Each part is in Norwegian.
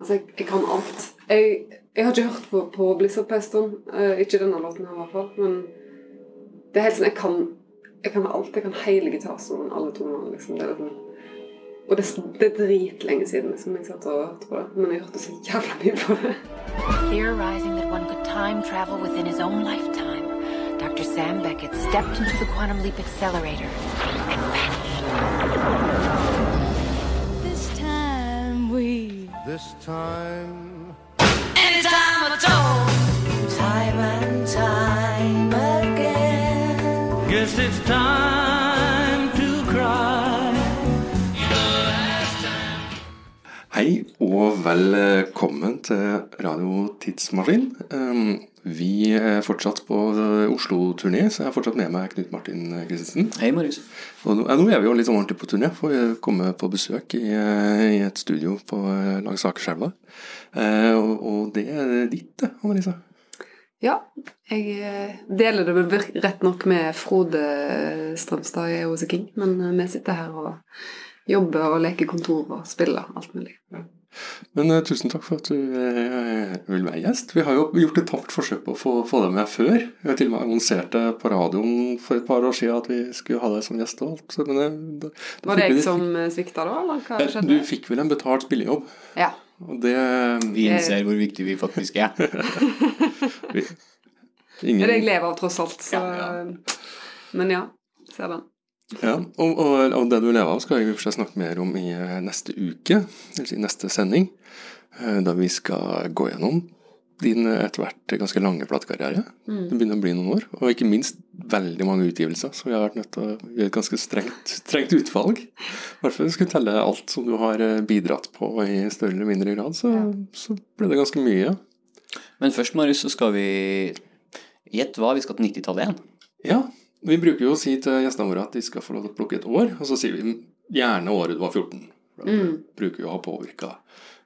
Altså, jeg, jeg kan alt. Jeg, jeg har ikke hørt på, på Blizzard på. Eh, ikke denne låten her, i hvert fall. Men det er helt sånn Jeg kan, jeg kan alt. Jeg kan hele gitarsonen, alle tonene. Liksom. Det er sånn og det, det er dritlenge siden liksom, jeg satt og hørte på det. Men jeg hørte så jævla mye på det. Theorizing that one could time travel within his own lifetime, Dr. Sam Beckett stepped into the quantum leap accelerator and vanished. This time. Anytime at all Time and time again Guess it's time to cry. Hei og velkommen til Radio Tidsmaskin. Um, Vi er fortsatt på Oslo-turné, så jeg har fortsatt med meg Knut Martin Christensen. Hei, Marius. Og nå, ja, nå er vi jo litt sånn ordentlig på turné, for vi kommer på besøk i, uh, i et studio på uh, langs Akerselva. Eh, og, og det er ditt, det, Annelise. Ja, jeg eh, deler det med, rett nok med Frode Strømstad i OC King, men eh, vi sitter her og jobber og leker kontor og spiller alt mulig. Men uh, tusen takk for at du uh, vil være gjest. Vi har jo gjort et tapt forsøk på å få, få deg med før. Vi har til og med annonsert det på radioen for et par år siden at vi skulle ha deg som gjest. og alt. Så, men, eh, da, da Var det jeg som eh, svikta da, eller hva Eh, skjedde? Du fikk vel en betalt spillejobb, Ja. og det Vi innser hvor viktig vi faktisk er. Ingen... Det er det jeg lever av, tross alt. Så, Men ja, ser den. Ja, og, og, og det du lever av skal jeg i for seg snakke mer om i eh, neste uke, eller i neste sending, eh, da vi skal gå gjennom din eh, etter hvert ganske lange platekarriere. Det begynner å bli noen år, og ikke minst veldig mange utgivelser, så vi har vært nødt til å gjøre et ganske strengt, strengt utvalg. I hvert fall skulle telle alt som du har bidratt på i større eller mindre grad, så, så ble det ganske mye. Men først, Marius, så skal vi Gjett hva, vi skal til 90-tallet igjen. Ja, vi bruker jo å si til gjestene våre at de skal få lov til å plukke et år, og så sier vi gjerne året du var 14. Da Da bruker vi å ha påvirka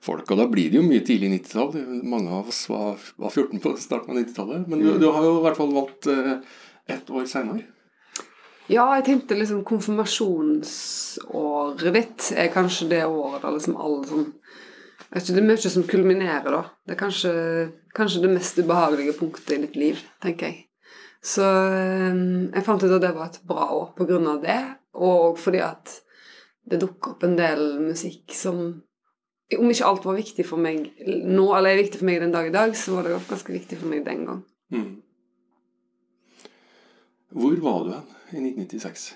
folk, og da blir det jo mye tidlig 90-tall. Mange av oss var, var 14 på starten av 90-tallet, men du, du har jo i hvert fall valgt eh, ett år senere. Ja, jeg tenkte liksom konfirmasjonsåret ditt er kanskje det året da liksom alle sånn jeg vet ikke, Det er mye som kulminerer, da. Det er kanskje, kanskje det mest ubehagelige punktet i ditt liv, tenker jeg. Så eh, jeg fant ut at det var et bra år på grunn av det, og fordi at det dukker opp en del musikk som Om ikke alt var viktig for meg nå, eller er viktig for meg den dag i dag, så var det ganske viktig for meg den gang. Mm. Hvor var du hen i 1996?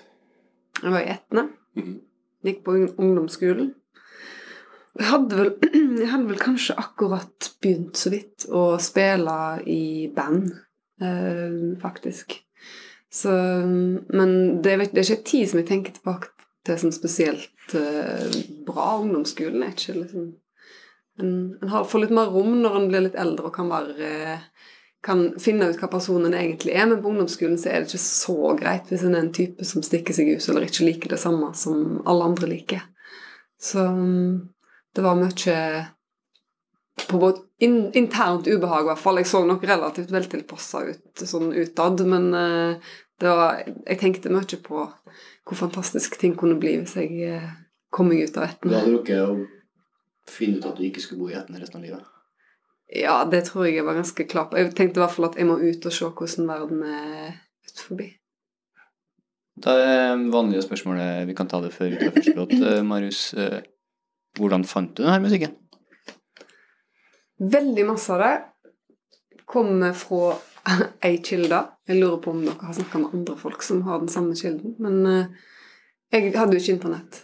Jeg var i Etne. Mm. Gikk på ungdomsskolen. Jeg hadde, vel, jeg hadde vel kanskje akkurat begynt så vidt å spille i band, faktisk. Så, men det, det er ikke en tid som jeg tenker tilbake til som spesielt eh, bra. Ungdomsskolen er ikke liksom En, en har, får litt mer rom når en blir litt eldre og kan være eh, kan finne ut hva personen egentlig er, men på ungdomsskolen så er det ikke så greit hvis en er en type som stikker seg ut eller ikke liker det samme som alle andre liker. Så mm, det var mye på både in, internt ubehag, i hvert fall. Jeg så nok relativt veltilpassa ut sånn utad, men eh, det var, jeg tenkte mye på hvor fantastisk ting kunne bli hvis jeg eh, kom meg ut av Du hadde rukket å finne ut at du ikke skulle bo i etten resten av livet. Ja, det tror jeg jeg var ganske klar på. Jeg tenkte i hvert fall at jeg må ut og se hvordan verden er utenfor. Da er det vanlige spørsmålet, vi kan ta det før vi tar første låt. Eh, Marius, eh, hvordan fant du denne musikken? Veldig masse av det kommer fra ei kilde. Jeg lurer på om dere har snakka med andre folk som har den samme kilden. Men eh, jeg hadde jo ikke internett.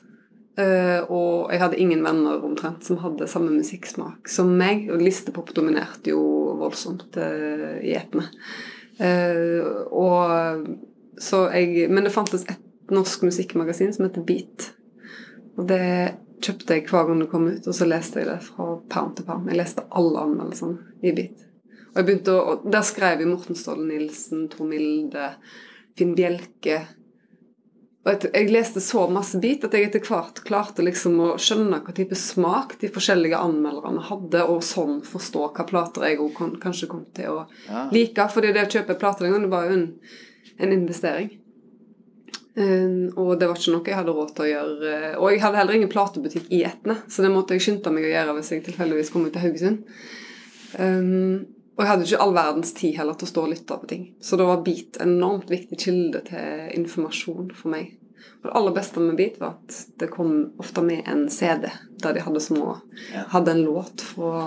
Eh, og jeg hadde ingen venner omtrent som hadde samme musikksmak som meg. Og listepop dominerte jo voldsomt uh, i etene. Eh, og så jeg Men det fantes et norsk musikkmagasin som heter Beat. Og det kjøpte jeg hver gang det kom ut, og så leste jeg det fra perm til perm. Jeg leste alle anmeldelsene i bit. Og jeg begynte å, Der skrev jeg Morten Ståle Nilsen, Tor Milde, Finn Bjelke og Jeg leste så masse bit at jeg etter hvert klarte liksom å skjønne hva type smak de forskjellige anmelderne hadde, og sånn forstå hva plater jeg også kanskje kom til å like. fordi det å kjøpe plater den gangen var jo en, en investering. Eh, og det var ikke noe jeg hadde råd til å gjøre. eh, Og jeg hadde heller ingen platebutikk i Etne, så det måtte jeg skynde meg å gjøre hvis jeg tilfeldigvis kom ut til Haugesund. Um, og jeg hadde ikke all verdens tid heller til å stå og lytte på ting. Så da var Beat en enormt viktig kilde til informasjon for meg. Og det aller beste med Beat var at det kom ofte med en CD der de hadde små Ja. Hadde en låt fra,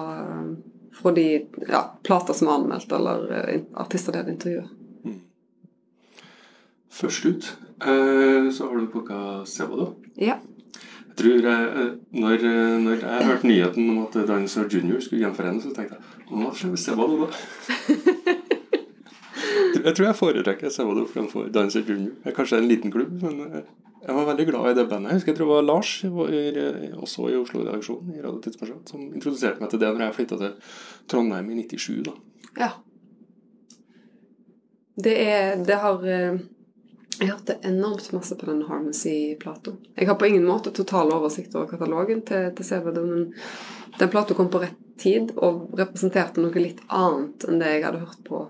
fra de ja, plater som var anmeldt, eller eh, artister de hadde intervjua. Først ut eh, så har du plukka Sevado. Ja. Jeg tror jeg, eh, når, eh, når jeg hørte nyheten om at Dinosaur Junior skulle gjenforenes, så tenkte jeg hva skjer med Sevado da? Jeg tror jeg foretrekker Sevado fremfor Dinosaur Junior. Det er kanskje en liten klubb, men jeg var veldig glad i det bandet. Jeg husker jeg tror det var Lars, også i Oslo-redaksjonen i Radio Tidsmaskin, som introduserte meg til det når jeg flytta til Trondheim i 97. da. Ja. Det er Det har Jeg hørte enormt masse på den Harmacy-plata. Jeg har på ingen måte total oversikt over katalogen til, til CVD, men den plata kom på rett tid og representerte noe litt annet enn det jeg hadde hørt på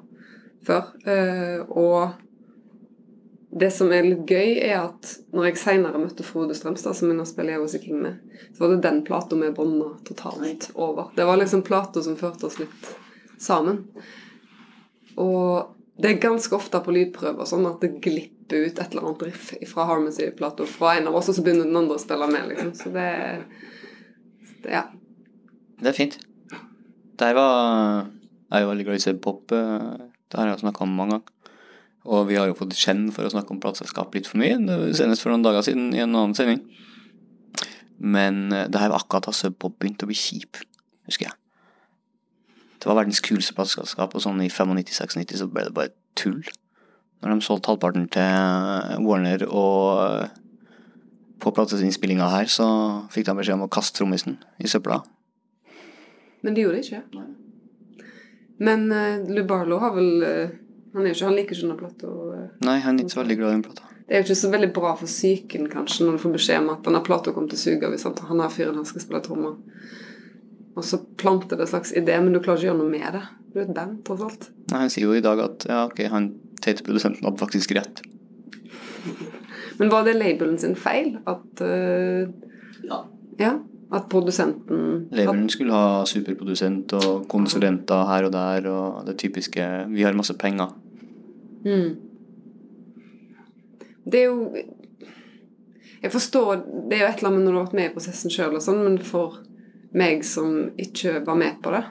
før. Eh, og det som er litt gøy, er at når jeg seinere møtte Frode Strømstad, som jeg nå spiller Yeahwoo King med, så var det den plata vi bånda totalt over. Det var liksom plata som førte oss litt sammen. Og det er ganske ofte på lydprøver sånn at det glipper ut et eller annet riff fra Harmacy-plata fra en av oss, og så begynner den andre å spille med, liksom. Så det, det Ja. Det er fint. Der var Jeg er veldig glad i Seb Pop. eh, Det har jeg snakka om mange ganger. Og vi har jo fått kjenn for å snakke om plateselskap litt for mye, det- senest for noen dager siden i en annen sending. Men eh, det her var akkurat da Sub Pop begynte å bli kjip, husker jeg. Det var verdens kuleste plateselskap, og sånn i 95-96 så ble det bare tull. Når de solgte halvparten til eh, Warner og eh, på plateinnspillinga her, så fikk de beskjed om å kaste trommisen i søpla. Men de gjorde det ikke. Men uh, Lubarlo har vel uh, Han er jo ikke, han liker ikke denne plata. eh, Nei, han er ikke så veldig glad i den plata. Det er jo ikke så veldig bra for psyken, kanskje, når du får beskjed om at denne plata kommer til å suge hvis han, han her fyren han skal spille trommer. Og så planter det en slags idé, men du klarer ikke å gjøre noe med det. Du er et band, tross alt. Nei, Han sier jo i dag at ja, ok, han teite produsenten hadde faktisk rett. Men var det labelen sin feil? At uh, Ja. Ja? At produsenten Labelen skulle ha superprodusent og konsulenter her og der, og det typiske Vi har masse penger. Mm. Det er jo Jeg forstår Det er jo et eller annet med når du har vært med i prosessen sjøl, sånn, men for meg som ikke var med på det,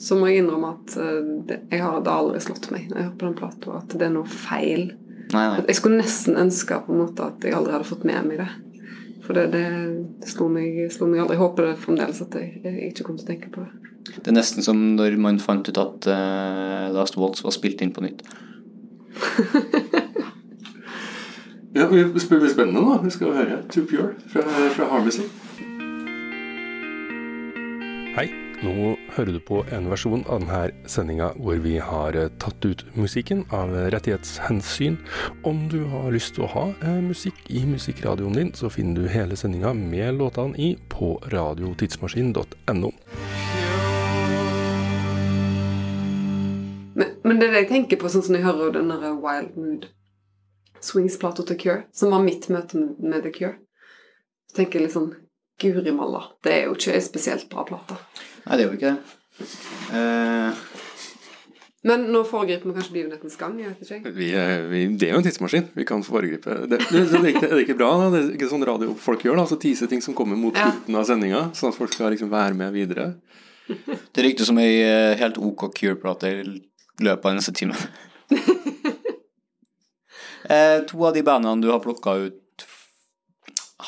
så må jeg innrømme at eh, det, jeg har det aldri slått meg når jeg hører på den plata, at det er noe feil. Nei, nei. Jeg skulle nesten ønske på en måte at jeg aldri hadde fått med meg det. For det, det, det slo, meg, slo meg aldri. Jeg håper det fremdeles at jeg, jeg ikke kommer til å tenke på det. Det er nesten som når man fant ut at uh, Last Waltz var spilt inn på nytt. Ja, vi spør blir spennende, da. Vi skal høre To Pure fra, fra Harmacy. Hei, nå hører du på en versjon av denne sendinga hvor vi har eh, tatt ut musikken av rettighetshensyn. Om du har lyst til å ha eh, musikk i musikkradioen din, så finner du hele sendinga med låtene i på radiotidsmaskin.no. Men, det er det jeg tenker på, sånn som jeg hører den derre Wild Mood Swings-plata til Cure, som var mitt møte med, The Cure. Så tenker litt sånn Guri malla, det er jo ikke en spesielt bra plate. Nei, det er jo ikke det. Eh, Men nå foregriper vi kanskje begivenhetens gang. jeg vet ikke. Vi, er- vi, det er jo en tidsmaskin. Vi kan foregripe det. Det, det, er, ikke, er ikke bra? da? Det er ikke sånn radiofolk gjør? da, så Tise ting som kommer mot Ja. av sendinga, sånn at folk skal liksom være med videre. det ryktes som ei eh, helt OK Cure-plate i løpet av neste time. eh, to av de bandene du har plukka ut,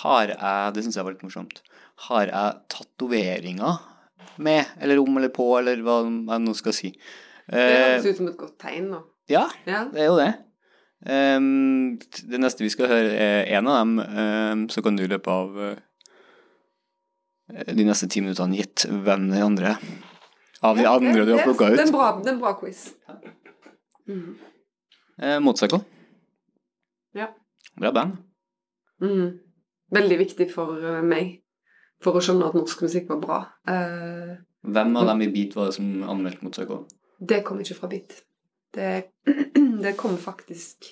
har jeg Det syns jeg var litt morsomt. Har jeg tatoveringer med, eller om eller på, eller hva jeg nå skal si. Det Eh, høres ut som et godt tegn, da. ja, Ja. det er jo det. Ehm, det neste vi skal høre, er en av dem. ehm, så kan du i løpet av eh, de neste ti minuttene gitt hvem de andre av de andre det- du har plukka Det er en ut. bra, det er en bra quiz. Eh, Motorcycle. Ja. Bra band. Mm. Veldig viktig for eh, meg for å skjønne at norsk musikk var bra. Eh, Hvem av dem i Beat var det som anmeldte Motorcycle? det kom ikke fra Beat. Det, det kom faktisk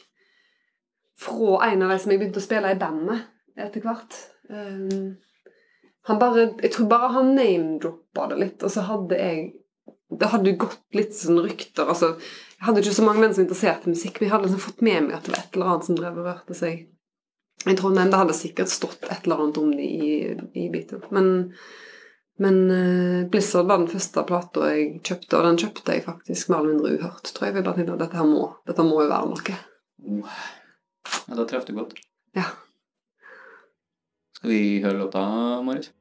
fra en av de som jeg begynte å spille i band med etter hvert. Um, han bare, jeg tror bare han name-droppa det litt, og så hadde jeg Det hadde gått litt sånn rykter altså, Jeg hadde ikke så mange venner som interesserte musikk, men jeg hadde liksom fått med meg at det var et eller annet som drev og rørte seg i Trondheim. Det hadde sikkert stått et eller annet om det i, i Beatle. Men, men uh, Blizzard var den første plata jeg kjøpte, og den kjøpte jeg faktisk mer eller mindre uhørt, tror jeg. Jeg bare tenkte at dette her må, dette må jo være noe. Oh. Ja, da traff du godt. Ja. Skal vi høre låta, Marius?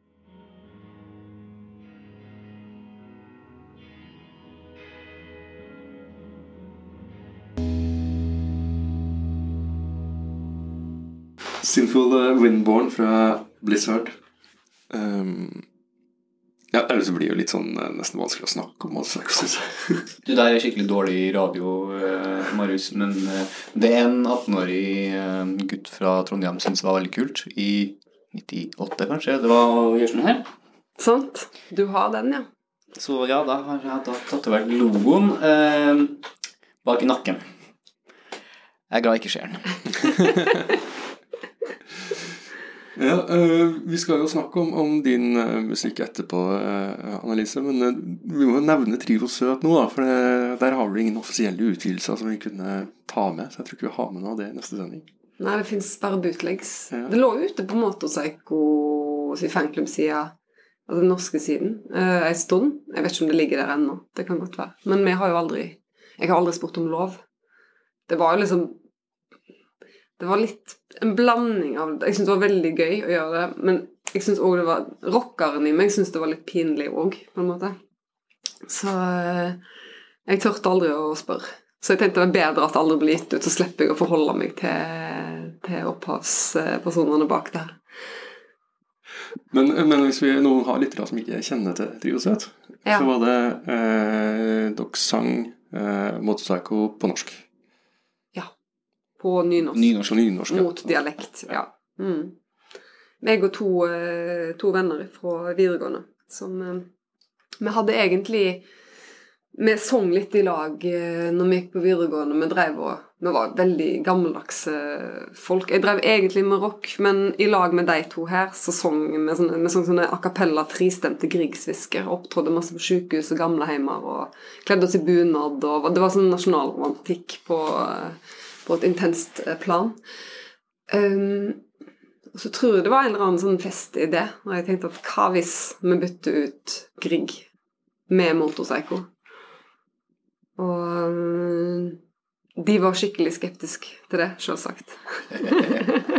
Sinful eh, Windborn fra Blizzard. Um, ja, ellers blir det jo litt sånn eh, nesten vanskelig å snakke om. Altså, synes jeg. Du, det er skikkelig dårlig radio, eh, Marius, men eh, det er en 18-årig eh, gutt fra Trondheim som det var veldig kult. I 98, kanskje. Det var å gjøre sånn her. Sant? Du har den, ja. Så ja, da har jeg da tatovert logoen eh, bak i nakken. Jeg er glad jeg ikke ser den. Ja, uh, Vi skal jo snakke om, om din uh, musikk etterpå, uh, Annelise. Men vi må jo nevne Trio Søt nå, da. For det, der har vi ingen offisielle utvidelser som vi kunne ta med. Så jeg tror ikke vi har med noe av det i neste sending. Nei, det fins bare bootlegs. Ja. Det lå ute på Motorpsycho sin fanklubbside, altså den norske siden, uh, en stund. Jeg vet ikke om det ligger der ennå. Det kan godt være. Men vi har jo aldri Jeg har aldri spurt om lov. Det var jo liksom Det var litt en blanding av Jeg syns det var veldig gøy å gjøre det, men jeg syns òg det var Rockeren i meg syns det var litt pinlig òg, på en måte. Så eh, jeg turte aldri å spørre. Så jeg tenkte det var bedre at det aldri blir gitt ut, så slipper jeg å forholde meg til, til opphavspersonene bak der. Men, men hvis vi nå har lyttere som ikke kjenner til Triosøt, Ja. så var det eh, Dere sang eh, Motorpsycho på norsk. På nynorsk. Nynorsk. nynorsk. ja. Mot dialekt, ja. Mm. Og to, eh, to venner fra videregående som eh, Vi hadde egentlig Vi sang litt i lag eh, når vi gikk på videregående. Vi drev og Vi var veldig gammeldagse folk. Jeg drev egentlig med rock, men i lag med de to her så sang vi sånne, vi sang sånne a cappella tristemte Griegshvisker. Opptrådte masse på sykehus og gamleheimer og kledde oss i bunad. Og, det var sånn nasjonalromantikk på, eh, på et intenst eh, plan. Um, og så tror jeg det var en eller annen sånn festidé når jeg tenkte at hva hvis vi bytter ut Grieg med Motorpsycho? Og um, de var skikkelig skeptiske til det, selvsagt.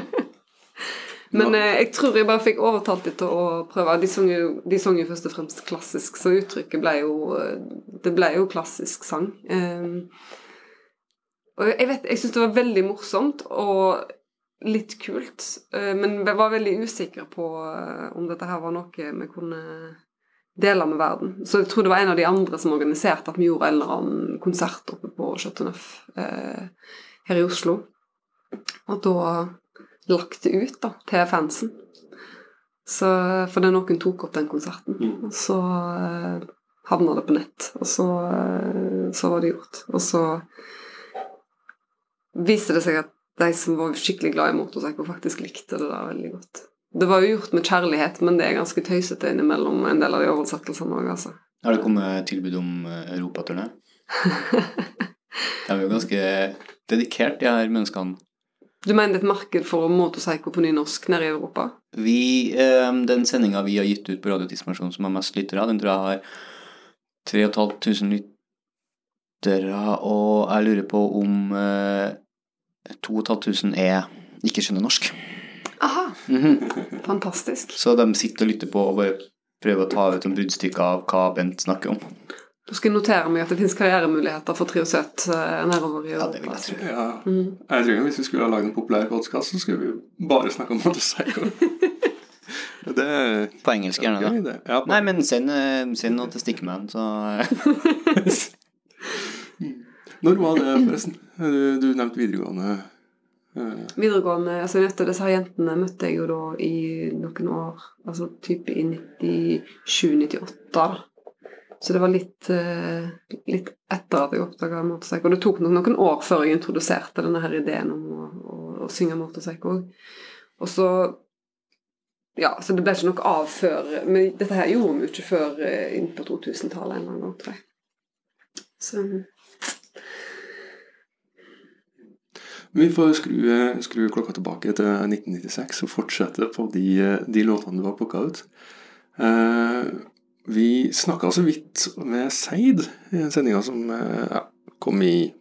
Men eh, jeg tror jeg bare fikk overtalt dem til å prøve. De sang jo, de sang jo først og fremst klassisk, så uttrykket ble jo eh, Det ble jo klassisk sang. Um, og jeg vet, jeg syns det var veldig morsomt og litt kult, eh, men jeg var veldig usikker på eh, om dette her var noe vi kunne dele med verden. Så jeg tror det var en av de andre som organiserte at vi gjorde en eller annen konsert oppe på Chateau Neuf eh, her i Oslo. Og da lagt det ut da, til fansen. Så, for det noen tok opp den konserten. Og så eh, havna det på nett, og så, eh, så var det gjort. Og så viste det seg at de som var skikkelig glad i motorsykkel, faktisk likte det der veldig godt. Det var jo gjort med kjærlighet, men det er ganske tøysete innimellom en del av de oversettelsene òg, altså. Har det kommet tilbud om eh, europaturné? De er jo ganske dedikert, de her menneskene. Du mener det er et marked for motorpsycho på nynorsk nede i Europa? Vi, eh, den sendinga vi har gitt ut på Radio Tidsmasjon som har mest lyttere, den tror jeg har 3500 lyttere, og jeg lurer på om eh, 2500 er ikke skjønner norsk. Aha, Mhm. fantastisk. Så de sitter og lytter på og bare prøver å ta ut en bruddstykke av hva Bent snakker om. Du skal notere meg at det finnes karrieremuligheter for Triosøt eh, nedover i Ja, det vil jeg tro. Ja, Mm. jeg tror Hvis vi skulle ha lagd en populær podkast, så skulle vi bare snakke om motorpsycho. det er På engelsk gjerne, det. Ja, Nei, men send, eh, send noe til Stickman, så Når var det, forresten? Du, du nevnte videregående. eh, Videregående, altså møtte disse jentene møtte jeg jo da i noen år, altså type i 97-98 da. Så det var litt, eh, litt etter at jeg oppdaga motorpsycho. Og det tok nok noen år før jeg introduserte denne her ideen om å, å, å synge Motorpsycho. Og så Ja, så det ble ikke noe av før Men dette her gjorde vi jo ikke før innpå inn på 2000-tallet en eller annen gang, tror jeg. Så Vi får skru, skru klokka tilbake til 1996 og fortsette på de, de låtene du har plukka ut. Eh, vi snakka så vidt med Seid i den sendinga som eh, kom i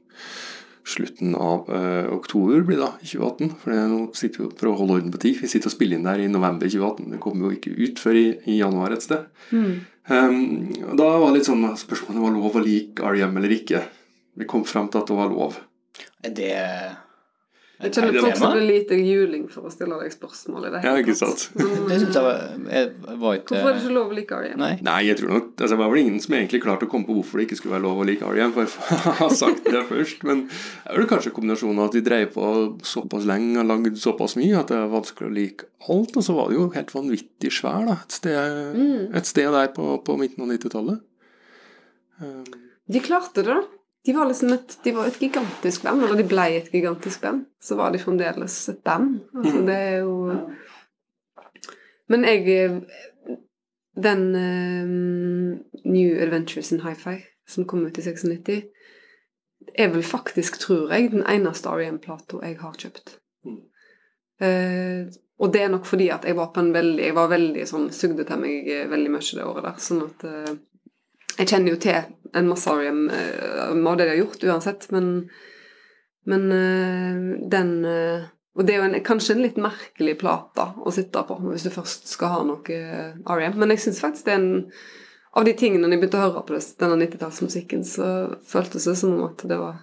slutten av eh, oktober, blir det da, 2018. For det, nå sitter vi for å holde orden på tid. Vi sitter og spiller inn der i november 2018. Det kommer jo ikke ut før i, i januar et sted. Um, og da var det litt sånn spørsmålet om det var lov å like REM eller ikke. Vi kom fram til at det var lov. Er det Jeg kjenner folk som blir lite juling for å stille deg spørsmål i det. Ja, hele ikke tatt. sant? Men, Det syns jeg var, jeg var ikke Hvorfor er det ikke lov å like R.E.M.? Nei. Nei, jeg tror nok altså, Det var vel ingen som egentlig klarte å komme på hvorfor det ikke skulle være lov å like REM, for å ha sagt det først. Men det er vel kanskje kombinasjonen av at de drev på såpass lenge og lagd såpass mye at det er vanskelig å like alt. Og så var det jo helt vanvittig svær, da. Et sted, et sted der på, på midten av 90-tallet. Um, De klarte det, da. De var liksom et, de var et gigantisk band, eller de ble et gigantisk band. Så var de fremdeles et band. Altså, det er jo Men jeg Den uh, New Adventures in Hi-Fi som kom ut i 96, er vel faktisk, tror jeg, den eneste R.E.M.-plata jeg har kjøpt. Mm. Eh, og det er nok fordi at jeg var på en veldig Jeg var veldig sånn sugde til meg eh, veldig mye det året der. Sånn at eh, Jeg kjenner jo til en masse R.E.M. eh, av det de har gjort uansett, men Men eh, den eh, Og det er jo en, kanskje en litt merkelig plate å sitte på hvis du først skal ha noe R.E.M. Men jeg syns faktisk det er en Av de tingene jeg begynte å høre på denne 90-tallsmusikken, så føltes det som om at det var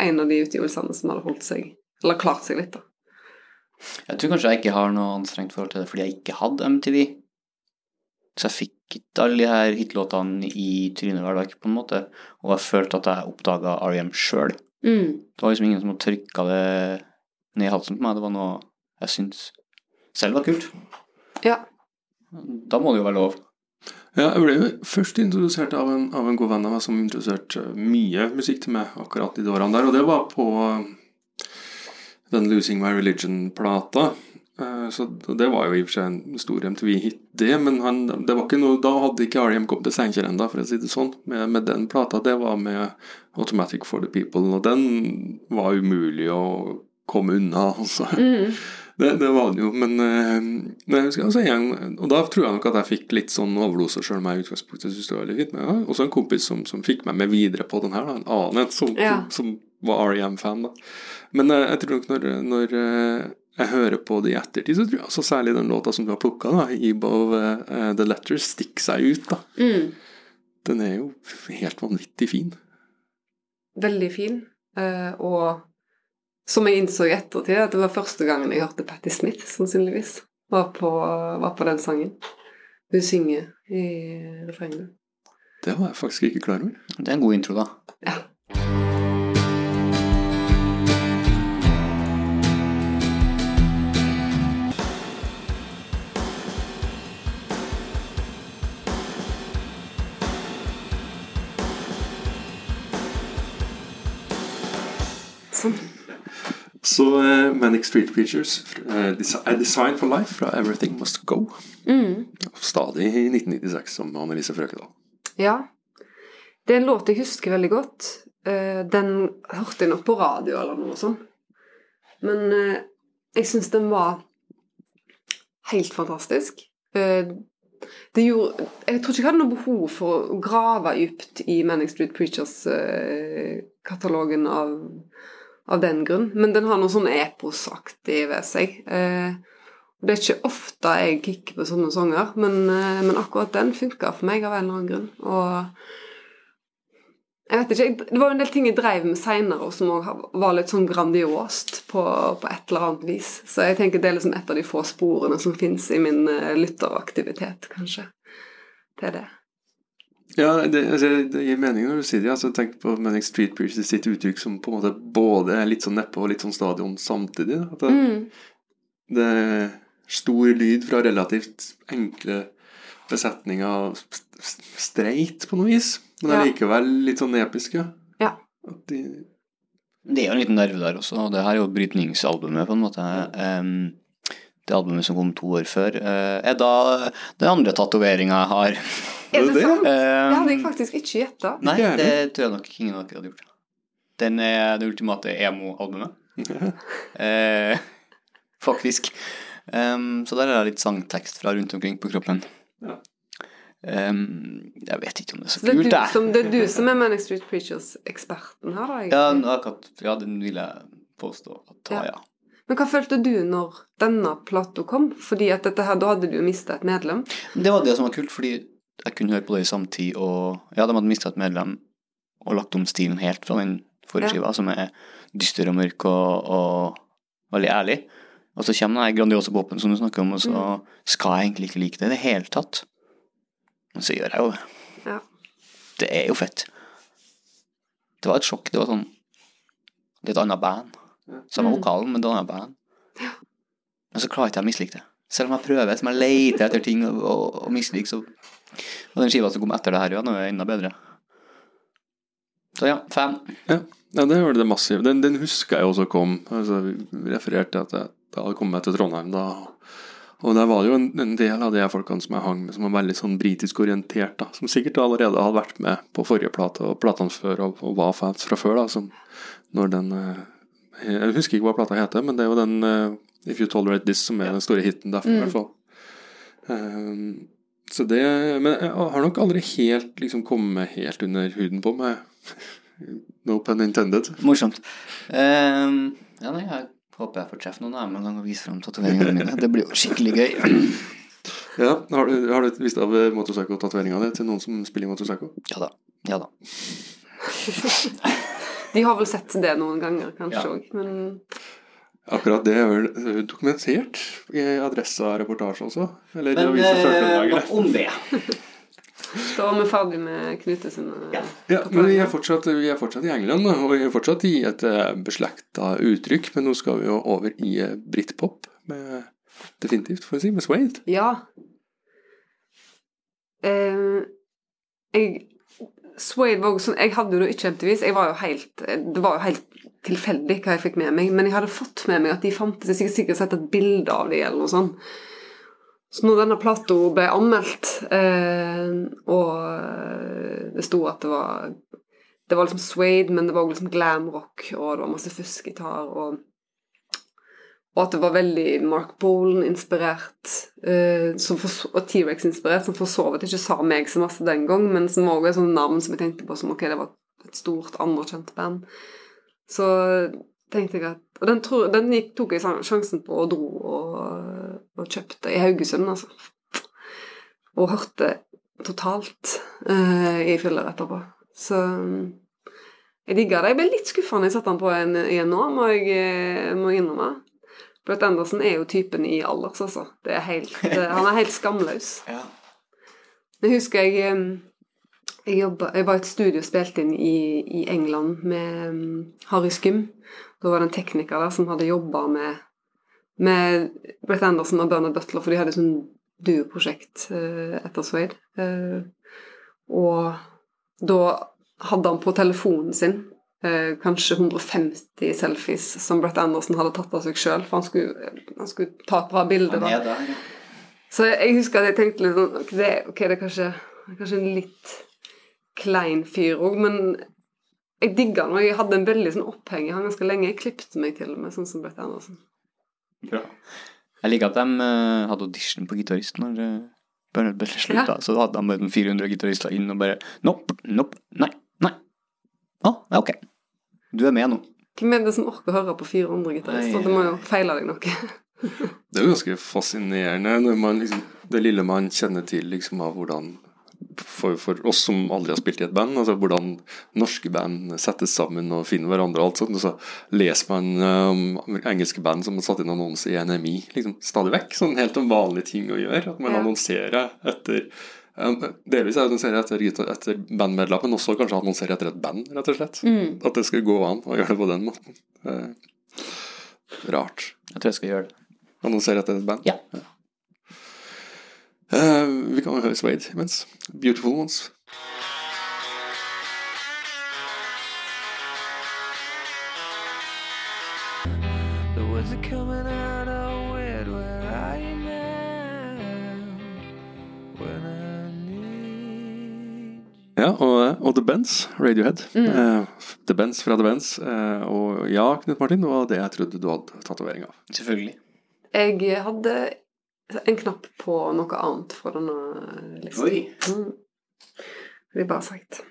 en av de utgivelsene som hadde holdt seg Eller klart seg litt, da. Jeg tror kanskje jeg ikke har noe anstrengt forhold til det fordi jeg ikke hadde MTV. Så jeg fikk ikke alle de her hitlåtene i trynet hver dag, på en måte. Og jeg følte at jeg oppdaga R.E.M. sjøl. Mm. Det var liksom ingen som trykka det ned i halsen på meg. Det var noe jeg syntes selv var kult. Ja. Da må det jo være lov. Ja, jeg ble jo først introdusert av en, av en god venn av meg som introduserte mye musikk til meg akkurat i de årene der, og det var på den Losing My Religion-plata. Eh, Så det var jo i og for seg en stor MTV-hit, det, men han, det var ikke noe, da hadde ikke R.E.M. kommet til Steinkjer ennå, for å si det sånn, med, med den plata. Det var med Automatic for the People, og den var umulig å komme unna. altså. Mm. Det, det var den jo, men, eh, jeg husker altså jeg, Og da tror jeg nok at jeg fikk litt sånn overdose sjøl om jeg i utgangspunktet syntes det var veldig fint. Men jeg har også en kompis som, som fikk meg med videre på den her, da, en annen en som, Ja. som, som var R.E.M.-fan. da. Men eh, jeg tror nok når, når jeg hører på det i ettertid, så tror jeg altså særlig den låta som du har plukka, 'Ebo uh, The Letter', stikker seg ut. da. Mm. Den er jo helt vanvittig fin. Veldig fin. Uh, og som jeg innså i ettertid, at det var første gangen jeg hørte Patti Smith, sannsynligvis, var på, var på den sangen. Hun synger i refrenget. Det var jeg faktisk ikke klar over. Det er en god intro, da. Ja. Så uh, Manic Street Preachers, uh, A Design for Life fra Everything Must Go. Mm. Stadig i 1996, som Annelise Frøkedal. Ja. Det er en låt jeg husker veldig godt. Uh, Den hørte jeg nok på radio eller noe sånt. Men jeg syns den var helt fantastisk. Det gjorde, jeg tror ikke jeg hadde noe behov for å grave dypt i Manic Street Preachers-katalogen av, av den grunn. Men den har noe sånn eposaktig ved seg. Eh, det er ikke ofte jeg kikker på sånne sanger, men, eh, men akkurat den funka for meg av en eller annen grunn. Og jeg vet ikke, Det var jo en del ting jeg drev med seinere som var litt sånn grandiost på, på et eller annet vis. Så jeg tenker det er liksom et av de få sporene som fins i min eh, lytteraktivitet, kanskje. Til det. Ja, det, altså, det gir mening når du sier det. Altså, tenk på Manic Street Preachers sitt uttrykk som på en måte både er litt sånn nedpå og litt sånn stadion samtidig. da. At det, Mm. det er stor lyd fra relativt enkle besetninger st- st- streit på noe vis, men Ja. allikevel litt sånn episke. Ja. At de Det er jo en liten nerve der også, og det her er jo brytningsalbumet, på en måte. Um, det albumet som kom to år før, eh, er da den andre tatoveringa jeg har. Er det det? sant? Det hadde jeg faktisk ikke gjetta. Nei, det tror jeg nok ingen av dere hadde gjort. Den er det ultimate emo-albumet. eh, faktisk. Um, så der er det litt sangtekst fra rundt omkring på kroppen. Ja. Em, jeg vet ikke om det er så Så det er, kult, jeg. som, det er du som er Manic Street Preachers-eksperten her, da? Ja, egentlig. akkurat, ja, den vil jeg påstå at Ja. ja. ja. Men hva følte du når denne plata kom? Fordi at dette her, da hadde du jo mista et medlem. Det var det som var kult, fordi jeg kunne høre på det i samtid, og ja, de hadde mista et medlem og lagt om stilen helt fra den forrige Ja. skiva, som er dyster og mørk og, og veldig ærlig. Og så kommer den grandiose popen som du snakker om, og så Mm. skal jeg egentlig ikke like det i det hele tatt. Men så gjør jeg jo det. Ja. Det er jo fett. Det var et sjokk. Det var sånn Det er et annet band. Samme Mm. vokalen, men det er et annet band. Men så klarer ikke jeg å mislike det. Selv om jeg prøver, som jeg leter etter ting og, og, og misliker, så Og den skiva som kom etter det her, ja, nå er enda bedre. Så ja, fan. Ja, ja det var det massive. Den, den husker jeg også kom. Altså, vi refererte at jeg, da hadde kommet til Trondheim da. Og der var det jo en, en del av de folkene som jeg hang med, som var veldig sånn britisk orientert, da. Som sikkert allerede hadde vært med på forrige plate og platene før, og, og var fans fra før, da. Som når den eh, Jeg husker ikke hva plata heter, men det er jo den eh, If You Tolerate This som er den store hiten derfra, i hvert fall. Um, så det Men jeg har nok aldri helt liksom kommet helt under huden på meg. No pun intended. Morsomt. Um, ja, nei, jeg håper jeg får treffe noen av dem en gang og vise fram tatoveringene mine. Det blir jo skikkelig gøy. Ja, Har du, har du vist av motorpsycho-tatoveringa di til noen som spiller motorpsycho? Ja da. Ja da. De har vel sett det noen ganger, kanskje Ja. men Akkurat det er vel eh, dokumentert i Adressa-reportasje også? Eller Men Avisa eh, om det. Så vi ferdig med Knute sine Ja. Ja, men vi er, fortsatt, vi er fortsatt i England, og vi er fortsatt i et eh, beslekta uttrykk. Men nå skal vi jo over i britpop, med, definitivt, får vi si, med Swade. Ja. Eh, jeg Suede var også sånn Jeg hadde jo ikke MTV, jeg var jo helt Det var jo helt tilfeldig hva jeg fikk med meg, men jeg hadde fått med meg at de fantes. Jeg har sikkert sett et bilde av dem eller noe sånt. Så når denne plata ble anmeldt, eh, og eh, det sto at det var Det var liksom Suede, men det var også liksom glam rock, og det var masse fuzzgitar, og og at det var veldig Mark Bolan-inspirert, eh, og T-rex-inspirert, som for så vidt ikke sa meg så masse den gang, men som også er sånt navn som jeg tenkte på som ok, det var et stort, anerkjent band. Så tenkte jeg at Og den, tror, den gikk, tok jeg sånn sjansen på og dro og, og kjøpte i Haugesund, altså. Og hørte totalt uh, i fyller etterpå. Så jeg digga det. Jeg ble litt skuffa når jeg satte den på igjen nå, må jeg eh, må innrømme. Brett Anderson er jo typen i alders, altså. Det er helt, eh, han er helt skamløs. Ja. Jeg husker jeg jeg, jobbet, jeg var i et studio og spilte inn i, i England med um, Harry Skum. Da var det en tekniker der som hadde jobba med, med Brett Anderson og Bernard Butler, for de hadde sånn duoprosjekt uh, etter Swade. Uh, og da hadde han på telefonen sin uh, kanskje 150 selfies som Brett Anderson hadde tatt av seg sjøl, for han skulle, han skulle ta et bra bilde. Da. der, ja. Så jeg husker at jeg tenkte litt sånn Ok, det, ok, det er kanskje, kanskje litt klein fyr òg, men jeg digga han, og jeg hadde en veldig sånn oppheng i han ganske lenge. Jeg klippte meg til og med, sånn som Brett Andersen. Ja. Jeg liker at de uh, hadde audition på gitarist når uh, Bernhard Butler slutta. Så hadde de bare 400 gitarister inn og bare Nope, nope, nei, nei. Å, ja, ok. Du er med nå. Hvem er det som orker å høre på 400 gitarister? Det må jo feile deg noe. Det er jo ganske fascinerende når man liksom Det lille man kjenner til liksom av hvordan for, for oss som aldri har spilt i et band, altså hvordan norske band settes sammen og finner hverandre og alt sånt, og så leser man um, engelske band som har satt inn annonse i NMI liksom stadig vekk. Sånn helt en vanlig ting å gjøre. At man Ja. annonserer etter um, Delvis annonserer etter, etter bandmedlem, men også kanskje annonserer etter et band, rett og slett. At det skal gå an å gjøre det på den måten. Uh, rart. Jeg tror jeg skal gjøre det. Annonsere etter et band. Ja. Eh, vi kan høre Swade imens. Beautiful Ones. are coming out of weird where I am when I need Ja, og, og The Bends, Radiohead. Eh, The Bends fra The Bends. Eh, og ja, Knut Martin, det var det jeg trodde du hadde tatovering av. Selvfølgelig. Jeg hadde en knapp på noe annet fra denne lista. Oi. Mm. Det er bare sagt.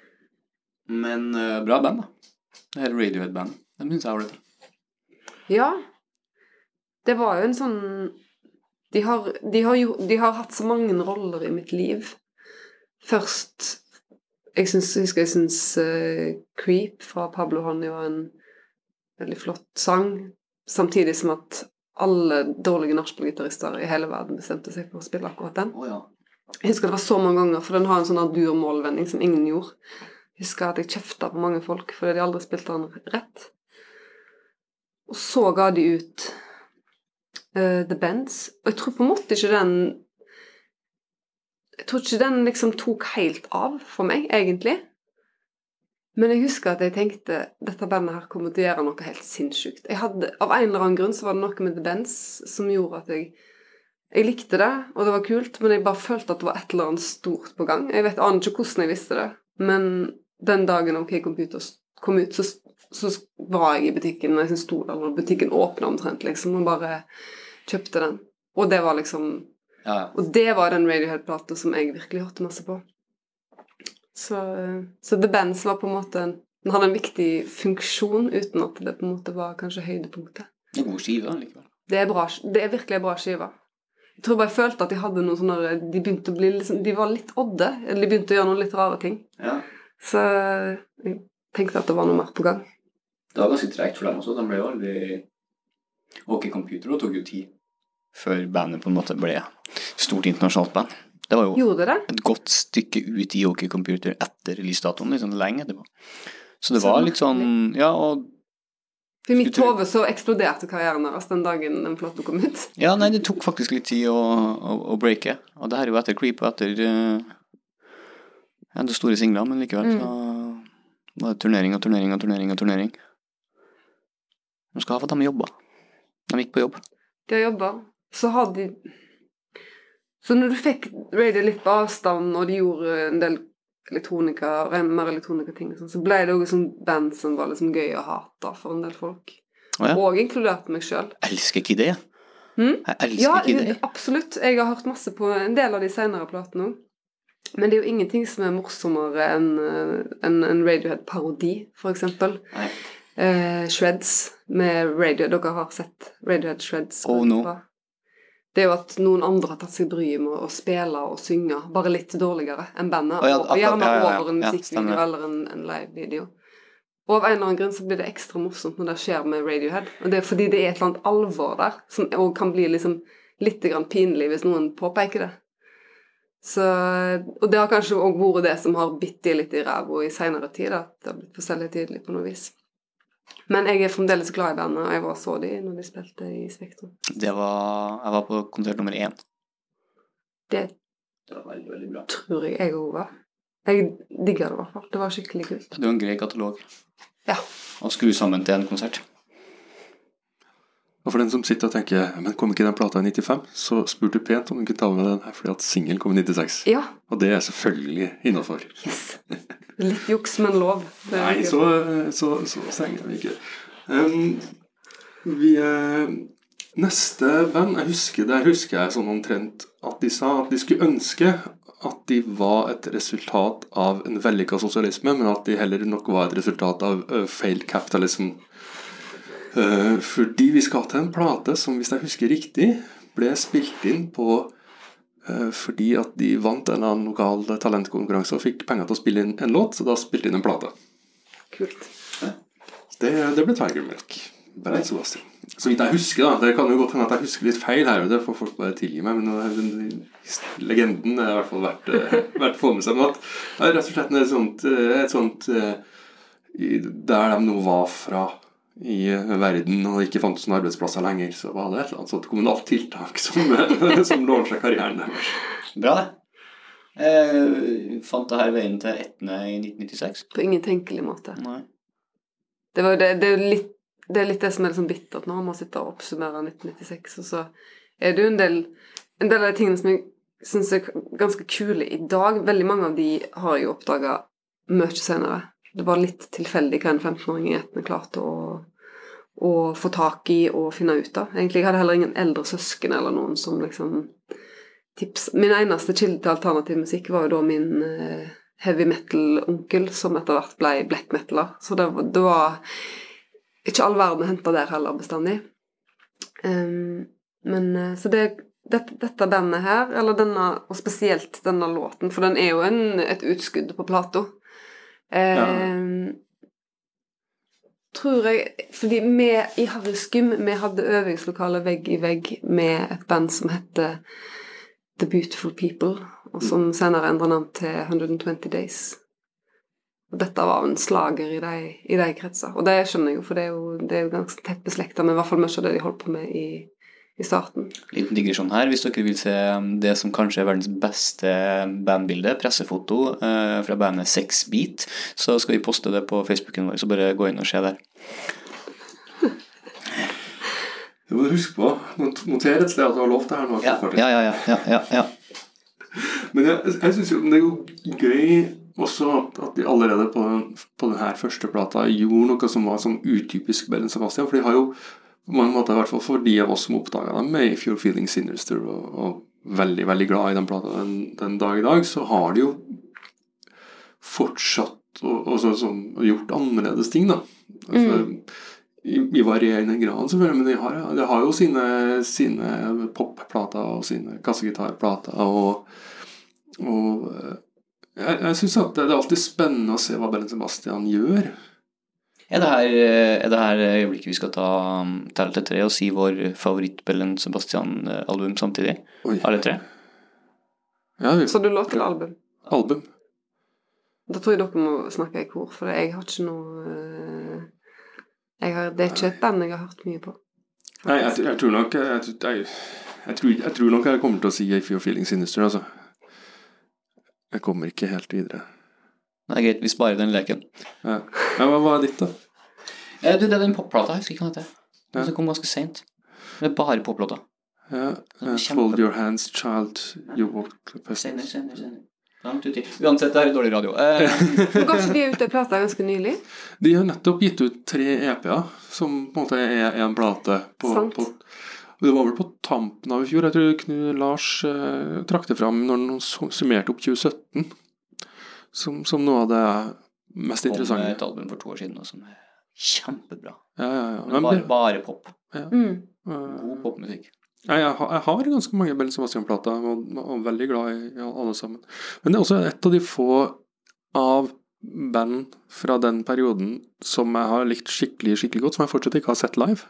Men uh, bra band, da. Det hele Radiohead-bandet. Det syns jeg er ålreit. Ja. Det var jo en sånn de har, de, har jo, de har hatt så mange roller i mitt liv. Først Jeg syns, husker jeg syns uh, 'Creep' fra Pablo Honey var en veldig flott sang. Samtidig som at alle dårlige nachspielgitarister i hele verden bestemte seg for å spille akkurat den. Ja. Jeg husker det var så mange ganger, for den har en sånn der dur-mål-vending som ingen gjorde. Jeg husker at jeg kjefta på mange folk fordi de aldri spilte den rett. Og så ga de ut uh, The Bends, og jeg tror på en måte ikke den Jeg tror ikke den liksom tok helt av for meg, egentlig. Men jeg husker at jeg tenkte dette bandet her kommer til å gjøre noe helt sinnssykt. Jeg hadde, av en eller annen grunn så var det noe med The Bends som gjorde at jeg jeg likte det, og det var kult, men jeg bare følte at det var et eller annet stort på gang. Jeg vet, aner ikke hvordan jeg visste det, men den dagen OK Computer kom ut, så, så var jeg i butikken og jeg sto der, og butikken åpna omtrent, liksom, og bare kjøpte den. Og det var liksom ja. Og det var den Radiohead-plata som jeg virkelig hørte masse på. Så, så The Bands var på en måte Den hadde en viktig funksjon uten at det på en måte var kanskje høydepunktet. Det er god skive likevel. Det er, bra, det er virkelig en bra skive. Jeg tror bare jeg følte at de hadde noen sånne De begynte å bli liksom, De var litt odde. Eller de begynte å gjøre noen litt rare ting. Ja. Så jeg tenkte at det var noe mer på gang. Det var ganske tregt for dem også. De ble jo aldri OK Computer og tok jo tid før bandet på en måte ble stort internasjonalt band. Det var jo det et godt stykke ut i OK Computer etter releasedatoen, liksom lenge etterpå. Så det var litt sånn Ja, og For mitt hode så eksploderte karrieren deres den dagen den flotte kom ut. Ja, nei, det tok faktisk litt tid å, å, å breake. Og det her er jo etter Creep og etter eh, ja, det store singler, men likevel Mm. så var det turnering og turnering og turnering og turnering. De skal ha for at de jobba. De gikk på jobb. De har jobba. Så har de Så når du fikk Radio litt på avstand, og de gjorde en del elektronika, mer elektronikating, sånn, så ble det òg sånn band som var liksom gøy å hate for en del folk. Oh, ja. Og inkludert meg sjøl. Elsker ikke det. Mm? Jeg elsker Ja, ikke det. absolutt. Jeg har hørt masse på en del av de senere platene òg. Men det er jo ingenting som er morsommere enn eh, en, en Radiohead-parodi, for eksempel. Eh, Shreds med Radiohead. Dere har sett Radiohead Shreds? Oh, no. Det er jo at noen andre har tatt seg bryet med å spille og synge, bare litt dårligere enn bandet. og, og gjerne over en musikkvideo eller en, en live-video. Og av en eller annen grunn så blir det ekstra morsomt når det skjer med Radiohead. Og det er fordi det er et eller annet alvor der, som også kan bli liksom litt grann pinlig hvis noen påpeker det. Så, og det har kanskje òg vært det som har bitt de litt i ræva i seinere tid, at det har blitt for selvhøytidelig på noe vis. Men jeg er fremdeles glad i bandet, og jeg var så de når de spilte i Spektrum. Det var Jeg var på konsert nummer én. Det Det var veldig, veldig bra. tror jeg jeg òg var. Jeg digga det i hvert fall. Det var skikkelig kult. Det var en grei katalog Ja. å skru sammen til en konsert. Og for den som sitter og tenker Men kom ikke den plata i 95? Så spurte du pent om du kunne ta med den her fordi at singelen kom i 96. Ja. Og det er selvfølgelig innafor. Yes. Litt juks, men lov. Nei, så, så, så strenge er vi ikke. Um, vi er Neste band jeg husker, Der husker jeg sånn omtrent at de sa at de skulle ønske at de var et resultat av en vellykka sosialisme, men at de heller nok var et resultat av uh, failed capitalism. Eh, fordi vi skal til en plate som, hvis jeg husker riktig, ble spilt inn på eh, fordi at de vant en eller annen lokal talentkonkurranse og fikk penger til å spille inn en låt, så da spilte de inn en plate. Kult. Det, det ble Tiger Milk. Bernt Sebastian. Så vidt jeg husker, da. Det kan jo godt hende at jeg husker litt feil her, det får folk bare tilgi meg, men den- legenden er i hvert fall verdt, eh, verdt å få med seg. Men at det er rett og slett et sånt, et sånt Der de nå var fra i eh, verden og ikke fantes noen arbeidsplasser lenger, så var det et eller annet sånt kommunalt tiltak som, som seg karrieren deres. Bra, det. Eh, fant det her veien til Etne i 1996? På ingen tenkelig måte. Nei. Det, var det, det er litt det er litt det som er sånn bittert når man sitter og oppsummerer 1996, og så er det jo en del, en del av de tingene som jeg syns er ganske kule i dag. Veldig mange av de har jeg oppdaga mye senere. Det var litt tilfeldig hva en 15-åring i etne klarte å, å få tak i og finne ut av. Egentlig jeg hadde heller ingen eldre søsken eller noen som liksom tips Min eneste kilde til alternativ musikk var jo da min eh, heavy metal-onkel, som etter hvert ble black metaler. Så det, det var ikke all verden å hente der heller bestandig. Um, men eh, så det dette, dette bandet her, eller denne, og spesielt denne låten, for den er jo en, et utskudd på plata. Ehm, Tror jeg Fordi vi i Harry Skum vi hadde øvingslokale vegg i vegg med et band som heter The Beautiful People, og som senere endra navn til 120 Days. Og dette var en slager i de, i de kretser. Og det skjønner jeg jo, for det er jo, det er jo ganske tett beslekta med i hvert fall mye av det de holdt på med i, i starten. Liten digresjon her. Hvis dere vil se det som kanskje er verdens beste bandbilde, pressefoto eh, fra bandet Sex Beat, så skal vi poste det på Facebooken vår, så bare gå inn og se der. Du må huske på not- Noter et sted at du har lovt det her nå. Ja, ja, ja. ja, ja. Men jeg, jeg synes jo det er jo gøy også at, de allerede på, den- på denne første plata gjorde noe som var sånn utypisk Bellen Sebastian. For de har jo på mange måter, i hvert fall for de av oss som oppdaga dem med If You're Feeling Sinister og, og veldig veldig glad i den plata den, den dag i dag, så har de jo fortsatt og, og så, sånn, gjort annerledes ting, da. Altså, i, I varierende grad, selvfølgelig, men de har, de har jo sine, sine popplater og sine kassegitarplater og, og eh, jeg, jeg syns at det er alltid spennende å se hva Bellen Sebastian gjør. Er det her, er det her øyeblikket vi skal ta telle til tre og si vår favoritt-Bellen Sebastian-album samtidig? Oi. Alle tre? Ja, vi, Så du lå til album. album. Da tror jeg dere må snakke i kor, for jeg har ikke noe eh, jeg har, Det er ikke et band jeg har hørt mye på. Nei, jeg, jeg tror nok jeg, jeg, jeg, tror, jeg tror nok jeg kommer til å si I Feel Feeling Sinister, altså. Jeg kommer ikke helt videre. Det er greit, vi sparer den leken. Ja. Men hva var ditt, da? Eh, du, det er den popplata, jeg husker ikke hva den heter. Den Ja. som kom ganske seint. Det er bare popplata. Ja, er eh, kjempe- Fold Your Hands, Child, You Walk the person. Senere, senere, senere. Uansett, det er dårlig radio. Eh, Men ikke de ut ei plata ganske nylig? De har nettopp gitt ut tre EP-er, som på en måte er en plate. På, Sant. på, det var vel på tampen av i fjor. Jeg tror Knut Lars eh, trakk det fram når han summerte opp 2017 som, som noe av det mest kom interessante. et album for to år siden som er kjempebra. Ja, ja, ja. Men bare, bare pop. Mm. God popmusikk. jeg, jeg, har- jeg har ganske mange Bell Sebastian-plater og, og er veldig glad i, i alle sammen. Men det er også et av de få av band fra den perioden som jeg har likt skikkelig skikkelig godt, som jeg fortsatt ikke har sett live.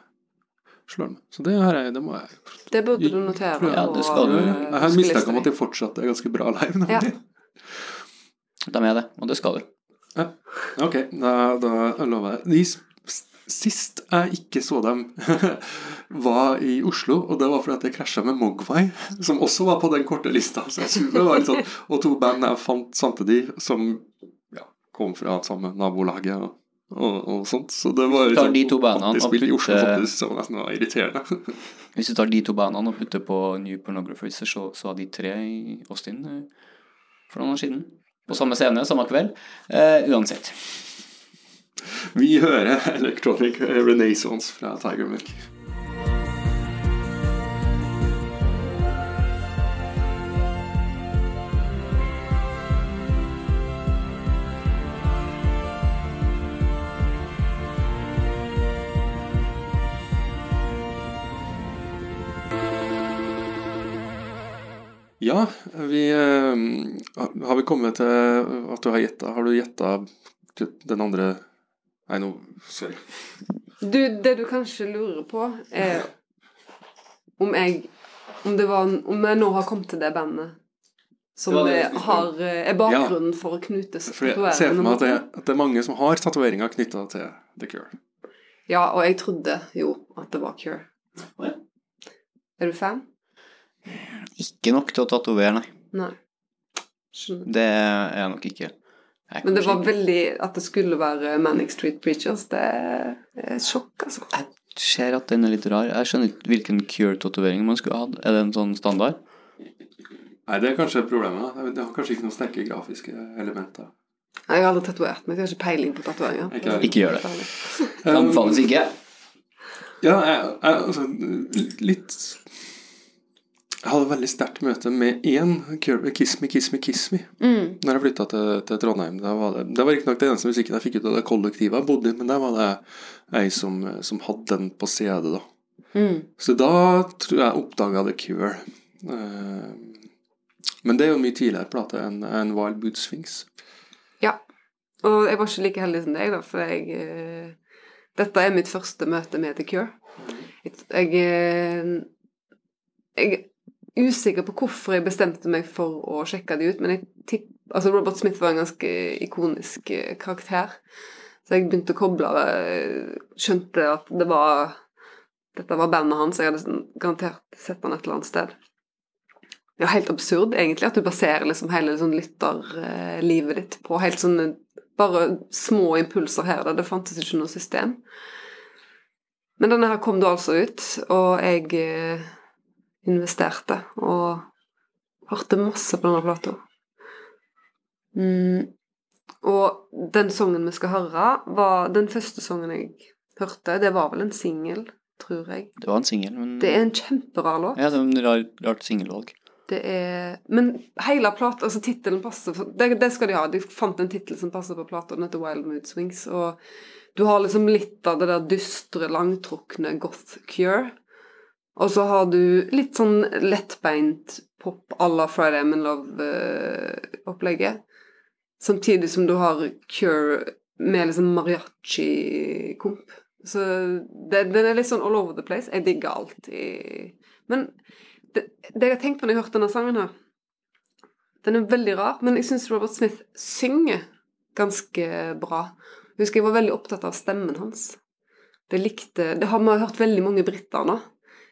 Slår meg. Så det, her er, det må jeg Det burde du notere. Ja, det skal du. Jeg har mistanke om at de fortsatt er ganske bra live. nemlig. Ja. De er det, og det skal du. Ok, da, da lover jeg. Sist jeg ikke så dem, var i Oslo, og det var fordi jeg krasja med Mogwai, som også var på den korte lista. Så jeg var litt sånn, Og to band jeg fant samtidig, som ja, kom fra samme nabolaget og, og, og sånt. Så det var sånn de to bandene og spilte i Oslo samtidig, som nesten var irriterende. Hvis du tar de to bandene og putter på New Pornographers, så, så var de tre i Austin eh, for noen år siden. På samme scene, samme kveld. Eh, uansett. Vi hører Electronic Renaissance fra Tiger Milk. Ja, vi eh, Har vi kommet til at du har gjetta Har du gjetta den andre Nei, nå Sorry. Du, det du kanskje lurer på, er om jeg Om det var Om jeg nå har kommet til det bandet som det det har, er bakgrunnen for å knutes For jeg ser for meg at det, at det er mange som har tatoveringer knytta til The Cure. Ja, og jeg trodde jo at det var Cure. Er du fan? Ikke nok til å tatovere, nei. Nei. Skjønner. Det er jeg nok ikke. Jeg Men det var veldig At det skulle være Manic Street Preachers, det er et sjokk, altså. Jeg ser at den er litt rar. Jeg skjønner ikke hvilken Cure-tatovering man skulle hatt. Er det en sånn standard? Nei, det er kanskje problemet. Det har kanskje ikke noen sterke grafiske elementer. Jeg har aldri tatovert meg, jeg har ikke peiling på tatoveringer. Ikke. Ikke gjør det. Anbefales ikke. Ja, jeg, jeg, altså, litt Jeg hadde veldig sterkt møte med én Kirby, Kiss Me, Kiss Me, Kiss Me. Mm. Når jeg flytta til, til Trondheim. Da var det, det var riktignok den eneste musikken jeg fikk ut av det kollektivet jeg bodde i, men der var det ei som, som hadde den på CD, da. Mm. Så da tror jeg oppdaga The Cure. Eh, men det er jo mye tidligere plate enn en Wild Boot Sphinx. Ja. Og jeg var ikke like heldig som deg, da, for jeg eh, Dette er mitt første møte med The Cure. Jeg, eh, jeg usikker på hvorfor jeg bestemte meg for å sjekke de ut, men jeg altså Robert Smith var en ganske ikonisk eh, karakter. Så jeg begynte å koble eh, Skjønte at det var Dette var bandet hans. Jeg hadde sånn garantert sett han et eller annet sted. Det er helt absurd, egentlig, at du baserer liksom hele sånn lytterlivet ditt på helt sånne bare små impulser her. Det fantes ikke noe system. Men denne her kom da altså ut, og jeg eh, investerte og hørte masse på denne plata. Mm. Og den sangen vi skal høre, var den første sangen jeg hørte. Det var vel en singel, tror jeg. Det var en singel, men Det er en kjemperar låt. Ja, det er en rar, rart singelvalg. Det er Men hele plata, altså tittelen passer det, det skal de ha. De fant en tittel som passer på plata, den heter Wild Mood Swings. Og du har liksom litt av det der dystre, langtrukne goth cure. Og så har du litt sånn lettbeint pop à la Friday I'm in Love-opplegget. Samtidig som du har cure med liksom mariachi-komp. Så den er litt sånn all over the place. Jeg digger alt i Men det, det jeg har tenkt på når jeg har hørt denne sangen her Den er veldig rar, men jeg syns Robert Smith synger ganske bra. Jeg husker jeg var veldig opptatt av stemmen hans. Det likte Det har vi hørt veldig mange briter nå.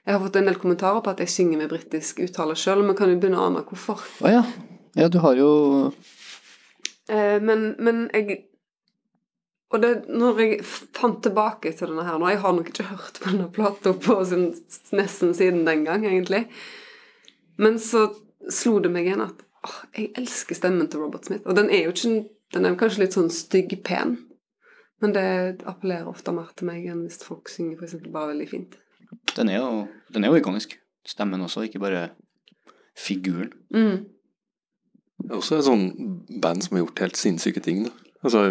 Jeg har fått en del kommentarer på at jeg synger med britisk uttale sjøl, men kan jo begynne å ane hvorfor. Å ja. Ja, du har jo Eh, men, men jeg Og det, når jeg fant tilbake til denne her nå Jeg har nok ikke hørt på denne plata på sin, nesten siden den gang, egentlig. Men så slo det meg igjen at åh, jeg elsker stemmen til Robert Smith. Og den er jo ikke Den er kanskje litt sånn stygg-pen, men det appellerer ofte mer til meg enn hvis folk synger for eksempel bare veldig fint. Den er jo, den er jo ikonisk. Stemmen også, ikke bare figuren. Mm. Det er også et sånn band som har gjort helt sinnssyke ting. Da. Altså,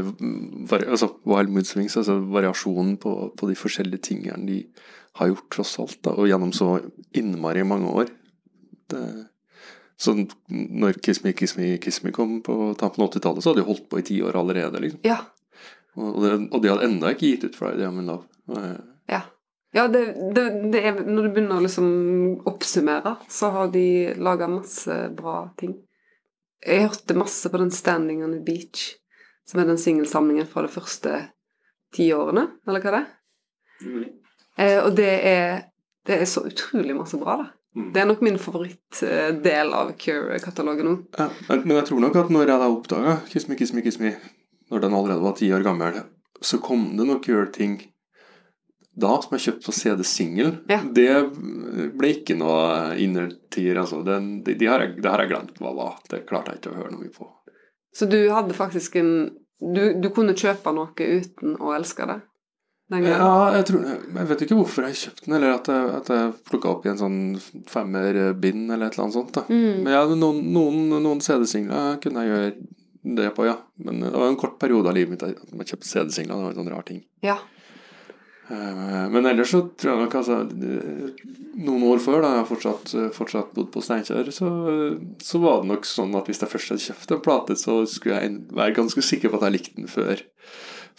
var, altså Wild Mood Swings, altså variasjonen på, på de forskjellige tingene de har gjort, tross alt, da, og gjennom så innmari mange år. Det, så når Kiss Me, Kiss Me, Kiss Me kom på tampen av 80-tallet, så hadde de holdt på i ti år allerede. liksom. Ja. Og, det, og de hadde ennå ikke gitt ut Friday I'm in Love. Ja. Ja, det, det, det er, når du begynner å liksom oppsummere, så har de laga masse bra ting. Jeg hørte masse på den Standing on the Beach, som er den singelsamlingen fra de første ti årene, eller hva det er. Eh, og det er, det er så utrolig masse bra, da. Det er nok min favorittdel av Cure-katalogen nå. Ja, men men jeg tror nok at når jeg da oppdaga Kiss Me, Kiss Me, Kiss Me, når den allerede var ti år gammel, så kom det noen Cure-ting da som jeg kjøpte på CD-singel. Ja. Det ble ikke noe innertier, altså. Det, det, det, har jeg, det har jeg glemt hva var. Det klarte jeg ikke å høre noe på. Så du hadde faktisk en Du, du kunne kjøpe noe uten å elske det? Ja, jeg tror Jeg vet ikke hvorfor jeg kjøpte den, eller at jeg, at jeg plukka opp i en sånn femmer-bind eller et eller annet sånt. da. Mm. Men jeg, noen, noen, noen CD-singler kunne jeg gjøre det på, ja. Men det var en kort periode av livet mitt at jeg kjøpte CD-singler. Det var en sånn rar ting. Ja. Eh, Men ellers så tror jeg nok altså Noen år før, da jeg fortsatt, fortsatt bodde på Steinkjer, så, så var det nok sånn at hvis jeg først hadde kjøpt en plate, så skulle jeg være ganske sikker på at jeg likte den før,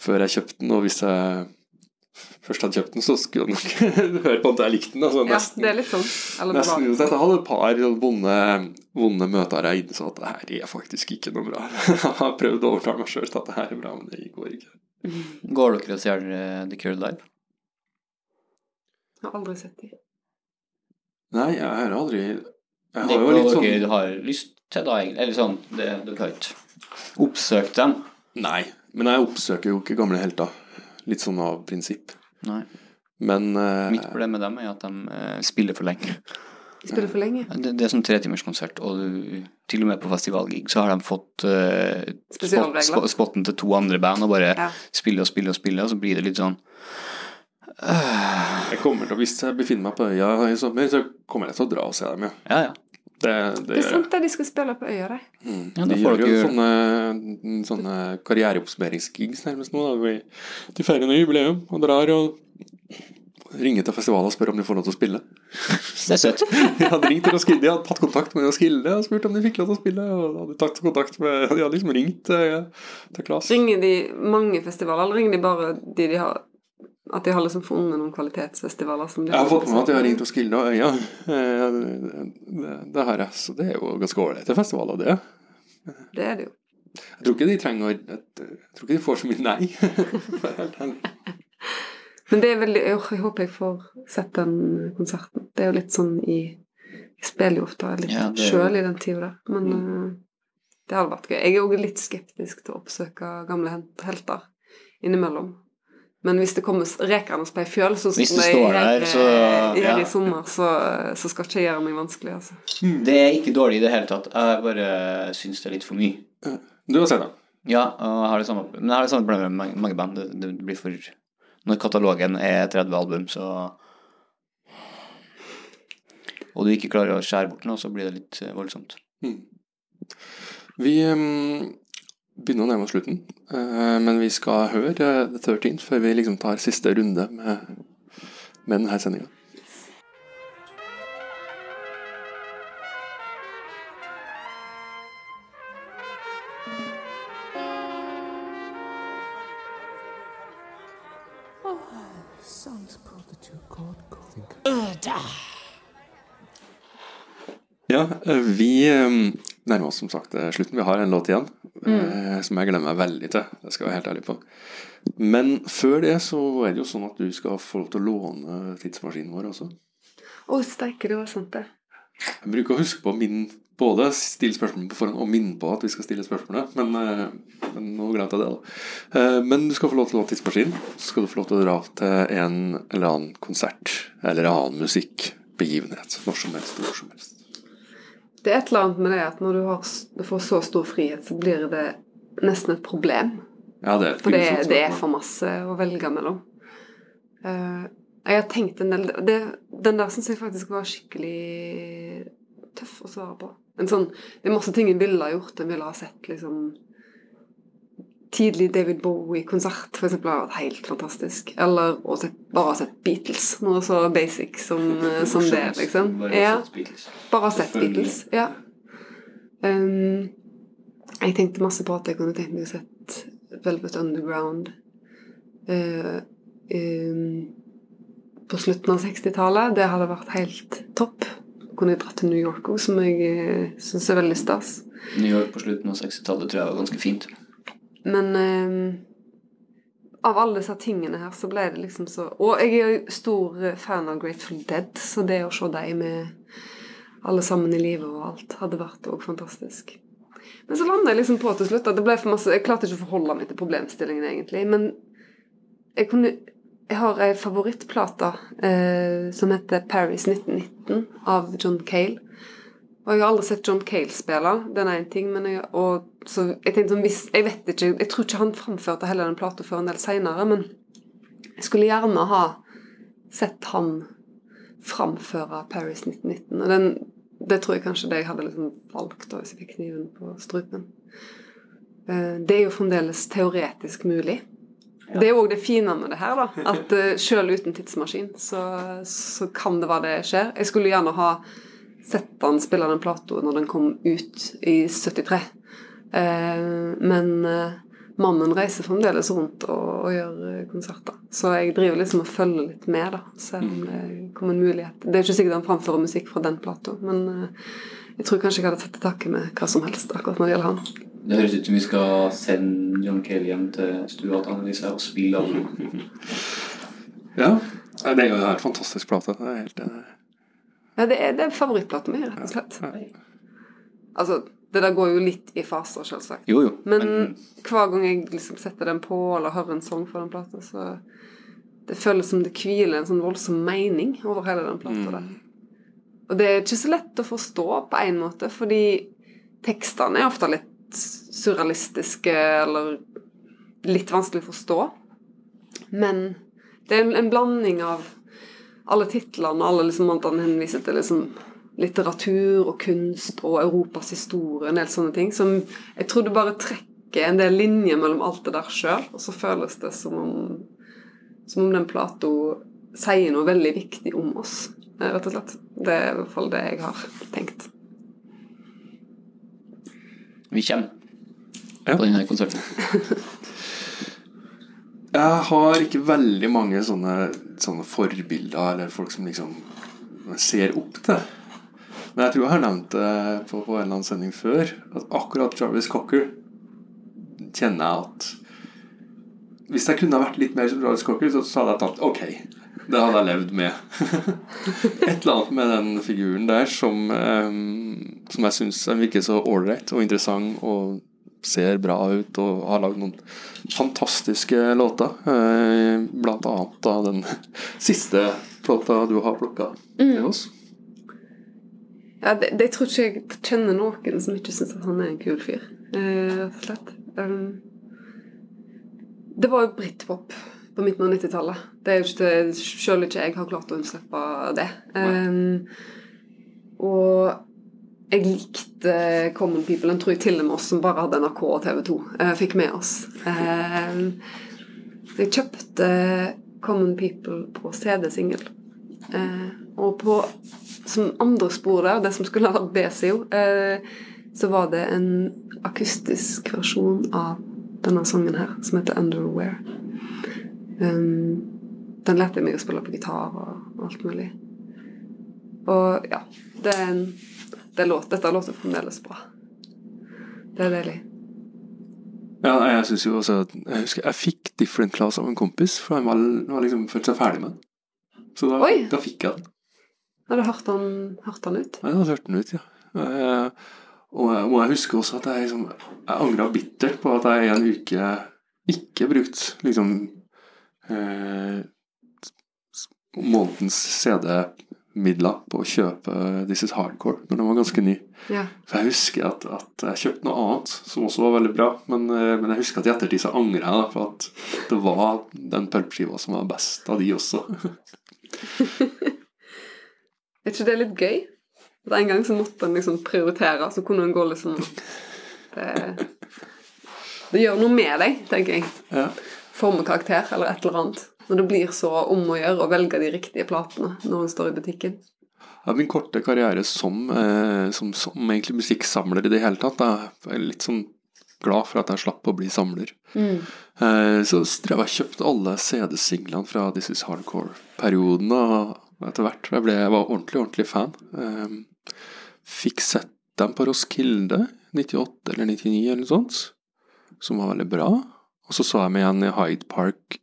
før jeg kjøpte den. Og hvis jeg først hadde kjøpt den, så skulle jeg nok høre på at jeg likte den. Altså ja, nesten. det er litt sånn. Eller Nesten bra. Jeg hadde et par vonde, vonde møter jeg innså at det her er faktisk ikke noe bra. Jeg har prøvd å overtale meg sjøl til at det her er bra, men det går ikke. Går dere og ser eh, The Cure live? Jeg har aldri sett de. Nei, jeg har aldri Jeg har jo litt noe sånn dere har lyst til, da, egentlig? Eller sånn, det, dere har ikke oppsøkt dem? Nei, men jeg oppsøker jo ikke gamle helter. Litt sånn av prinsipp. Nei. Men uh, Mitt problem med dem er at de uh, spiller for lenge. De spiller for lenge. Det, det er sånn tretimerskonsert, og du, til og med på festivalgig så har de fått uh, spot, spot, spotten til to andre band og bare Ja. spiller og spiller og spiller, og så blir det litt sånn jeg kommer til, å- hvis jeg befinner meg på øya i sommer, så kommer jeg til å dra og se dem, ja. Ja, ja. Det, det Det er sant det de skal spille på øya, de. ja De gjør jo gjør... sånne, sånne karriereoppsummeringsgigs nærmest nå. Da. Vi, de feirer noe jubileum og drar og ringer til festivalen og spør om de får lov til å spille. Det er søtt. De hadde ringt til Roskilde, de hadde tatt kontakt med Roskilde og spurt om de fikk lov til å spille. Og hadde tatt kontakt med, De hadde liksom ringt til, til Klas. Ringer de mange festivaler, eller ringer de bare de de har At de har liksom funnet noen kvalitetsfestivaler som de Jeg har fått med meg at de har ringt Roskilde og Øya. Eh, Det, det har jeg, så det er jo ganske ålreite festivaler, det. Det er det jo. Jeg tror ikke de trenger å Jeg tror ikke de får så mye nei. Men det er veldig Jeg jeg håper jeg får sett den konserten. Det er jo litt sånn i Jeg spiller jo ofte litt Ja, det- sjøl i den tida der, men mm. det hadde vært gøy. Jeg er òg litt skeptisk til å oppsøke gamle helter innimellom. Men hvis det kommer rekende på ei fjøl, så Hvis som det gjør her, så- eh, ja. i sommer, så, så skal ikke jeg gjøre meg vanskelig, altså. Det er ikke dårlig i det hele tatt. Jeg bare syns det er litt for mye. Du har sett den? Ja, og jeg har det samme, men jeg har det samme problemet med mange, band. Det, det blir for Når katalogen er 30 album, så Og du ikke klarer å skjære bort noe, så blir det litt voldsomt. voldsomt. Vi um, begynner å nærme oss slutten, eh, men vi skal høre eh, The 13 før vi liksom tar siste runde med, med denne sendinga. Ja, eh, vi nærmer oss som sagt eh, slutten. Vi har en låt igjen eh, som jeg gleder meg veldig til. Det skal jeg være helt ærlig på. Men før det så er det jo sånn at du skal få lov til å låne tidsmaskinen vår også. Å, steike, det var sant, det. Jeg bruker å huske på å minne både stille spørsmål på forhånd og minne på at vi skal stille spørsmålet, men, eh, men nå glemte jeg det, da. Men du skal få lov til å låne tidsmaskinen. Så skal du få lov til å dra til en eller annen konsert eller annen musikkbegivenhet. Når som helst, hvor som helst. Det er et eller annet med det at når du, har, du får så stor frihet, så blir det nesten et problem. Ja, det er et For det, det er for masse å velge mellom. Uh, jeg har tenkt en del det, Den der syns jeg faktisk var skikkelig tøff å svare på. En sånn, det er masse ting en ville ha gjort. En ville ha sett liksom Tidlig David Bowie-konsert, eksempel, har vært helt fantastisk. Eller å sett, bare ha sett Beatles. Noe så basic som, eh, som det, liksom. Ja. Bare ha sett Beatles. Ja. Um, jeg tenkte masse på at jeg kunne tenkt meg å sett Velvet Underground Uh, um, på slutten av 60-tallet. Det hadde vært helt topp. Kunne dratt til New York òg, som jeg uh, syns er veldig stas. New York på slutten av 60-tallet tror jeg var ganske fint. Men um, av alle disse tingene her, så ble det liksom så Og jeg er jo stor eh, fan av Grateful Dead, så det å se dem med alle sammen i livet og alt, hadde vært òg fantastisk. Men så landa jeg liksom på til slutt at det ble for masse Jeg klarte ikke å forholde meg til problemstillingen, egentlig. Men jeg kunne Jeg har ei favorittplate eh, som heter Paris 1919 av John Cale. Og jeg har aldri sett John Cale spille, den er én ting, men jeg, og, så jeg tenkte sånn, hvis, Jeg vet ikke, jeg tror ikke han framførte heller den plata før en del seinere, men jeg skulle gjerne ha sett han framføre Paris 1919. Og den, det tror jeg kanskje det jeg hadde liksom valgt da, hvis jeg fikk kniven på strupen. Eh, Det er jo fremdeles teoretisk mulig. Det er jo òg det fine med det her, da. At selv sjøl uten tidsmaskin, så, så kan det være det skjer. Jeg skulle gjerne ha sett han spille den plata når den kom ut i 73. Eh, men eh, mannen reiser fremdeles rundt og, og gjør eh, konserter. Så jeg driver liksom og følger litt med, da. Selv om det kommer en mulighet. Det er ikke sikkert han framfører musikk fra den plata, men eh, jeg tror kanskje jeg hadde tatt til takke med hva som helst akkurat når det gjelder han. Det høres ut som vi skal sende John Kelly hjem til stua til Annelise og spille. Ja. Det er jo en helt fantastisk plate. Det er helt Ja, det er, det er favorittplata mi, rett og slett. Altså, Det der går jo litt i faser, selvsagt. Jo, jo. Men, hver gang jeg liksom setter den på, eller hører en sang fra den plata, så Det føles som det hviler en sånn voldsom mening over hele den plata der. Og det er ikke så lett å forstå på en måte, fordi tekstene er ofte litt surrealistiske, eller litt vanskelig å forstå. Men det er en, en blanding av alle titlene alle liksom han henviser til liksom litteratur og kunst og Europas historie, en del sånne ting, som jeg tror det bare trekker en del linjer mellom alt det der sjøl, og så føles det som om, som om den plata sier noe veldig viktig om oss, eh, rett og slett. Det er i hvert fall det jeg har tenkt. Vi kommer Ja. på denne konserten. Jeg har ikke veldig mange sånne, sånne forbilder, eller folk som liksom ser opp til. Men jeg tror jeg har nevnt det på, på en eller annen sending før, at akkurat Jarvis Cocker kjenner jeg at Hvis jeg kunne vært litt mer som Jarvis Cocker, så, så hadde jeg tatt OK. Det hadde jeg levd med. Et eller annet med den figuren der som, um, som jeg syns virker så ålreit og interessant og ser bra ut og har lagd noen fantastiske låter. Eh, blant annet da den siste plata du har plukka til oss. Ja, det, det, tror ikke jeg kjenner noen som ikke syns at han er en kul fyr, eh, rett og slett. Um, det var jo britpop på midten av 90-tallet. Det er jo ikke det, Selv ikke jeg har klart å unnslippe det. Um, og jeg likte Common People. Den tror jeg til og med oss som bare hadde NRK og TV 2, eh, fikk med oss. Um, jeg kjøpte Common People på CD-singel. Eh, og på som andre spor der, det som skulle ha vært eh, så var det en akustisk versjon av denne sangen her, som heter 'Underwear'. Den lærte jeg meg å spille på gitar og alt mulig. Og ja, det er en det er låt, Dette låter fremdeles bra. Det er deilig. Ja, jeg synes jo også at Jeg husker jeg fikk Different Class av en kompis, for han var, var liksom følt seg ferdig med den. Så da, da fikk jeg den. Hadde du hørt han, hørt han ut? Ja, Jeg hadde hørt den ut, ja. Eh, og, jeg- og jeg husker også at jeg, liksom, jeg angra bittert på at jeg i en uke ikke brukte liksom eh, månedens månedens CD-midler på å kjøpe This Is Hardcore når den var ganske ny. Ja. For jeg husker at, at jeg kjøpte noe annet som også var veldig bra, men, eh, men jeg husker at i ettertid så angrer jeg da, på at det var den pulpskiva som var best av de også. Er ikke det litt gøy? At en gang så måtte en liksom prioritere, så kunne en gå liksom Det, det gjør noe med deg, tenker jeg. Ja. Formekarakter eller et eller annet. Når det blir så om å gjøre å velge de riktige platene når en står i butikken. Ja, min korte karriere som, eh, som, som egentlig musikksamler i det hele tatt, jeg er litt sånn glad for at jeg slapp å bli samler. Eh, så drev jeg og kjøpte alle CD-singlene fra This Is Hardcore-perioden, og etter hvert jeg, ble, jeg var ordentlig, ordentlig fan. Eh, fikk sett dem på Roskilde, 98 eller 99 eller noe sånt, som var veldig bra. Og så så jeg meg igjen i Hyde Park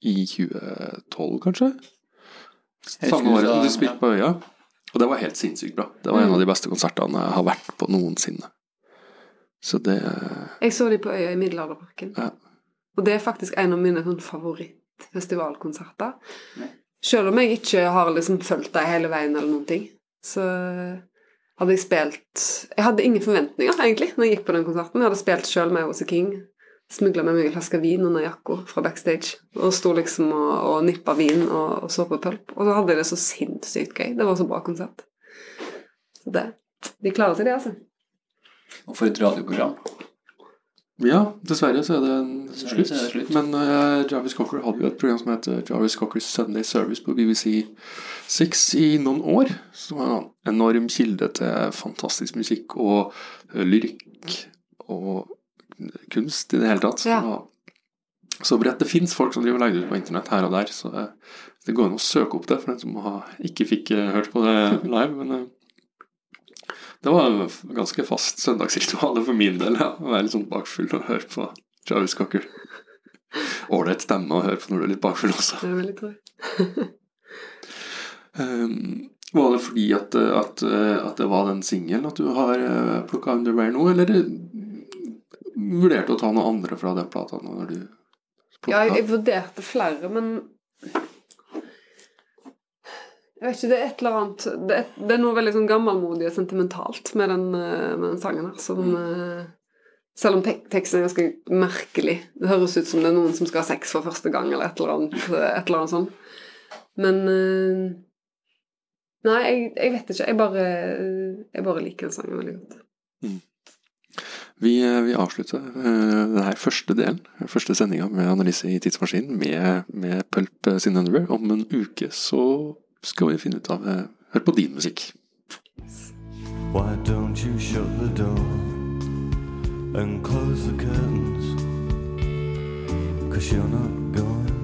i 2012, kanskje? Samme året som de spilte på Øya. Og det var helt sinnssykt bra. Det var en av de beste konsertene jeg har vært på noensinne. Så det Jeg så de på Øya i Middelalderparken. Ja. Og det er faktisk en av mine sånn favorittfestivalkonserter. Selv om jeg ikke har liksom fulgt dem hele veien eller noen ting, så hadde jeg spilt Jeg hadde ingen forventninger, egentlig, når jeg gikk på den konserten. Jeg hadde spilt sjøl med a King. Smugla med meg en flaske vin under jakka fra backstage. Og sto liksom og, og nippa vin og, og så på pulp. Og så hadde jeg det så sinnssykt gøy. Det var så bra konsert. Så det De klarer seg, det, altså. Og for et radioprogram. Ja, dessverre så er det en Dessverre slutt. så er det slutt. Men uh, Jarvis Cocker hadde jo et program som heter Jarvis Cockers Sunday Service på BBC 6 i noen år. Som var en enorm kilde til fantastisk musikk og eh, lyrikk og kunst i det hele tatt. Ja. Så bredt. Det fins folk som driver legger ut på internett her og der, så eh, det går an å søke opp det for den som ikke fikk eh, hørt på det live. Men eh, det var ganske fast søndagsritual for min del. Ja. Å være litt sånn bakfull og høre på Jarvis Cocker. Ålreit stemme å høre på når du er litt bakfull også. Det er veldig. Um, Var det fordi at, at, at det var den singelen at du har plukka Underwear nå, eller vurderte å ta noe andre fra den plata nå når du Ja, jeg, vurderte flere, men Jeg vet ikke, det er et eller annet Det er, det er noe veldig sånn gammelmodig og sentimentalt med den, eh, med den sangen her, som mm. Selv om tek teksten er ganske merkelig. Det høres ut som det er noen som skal ha sex for første gang, eller et eller annet, et eller annet sånt. Men eh, Nei, jeg, jeg vet ikke. Jeg bare, jeg bare liker den sangen veldig godt. Vi, vi avslutter uh, denne første delen, første sendinga med analyse i Tidsmaskinen, med, med Pulp sin Underwear. Om en uke så skal vi finne ut av Hør på din musikk. Why don't you shut the door and close the curtains? Cause you're not going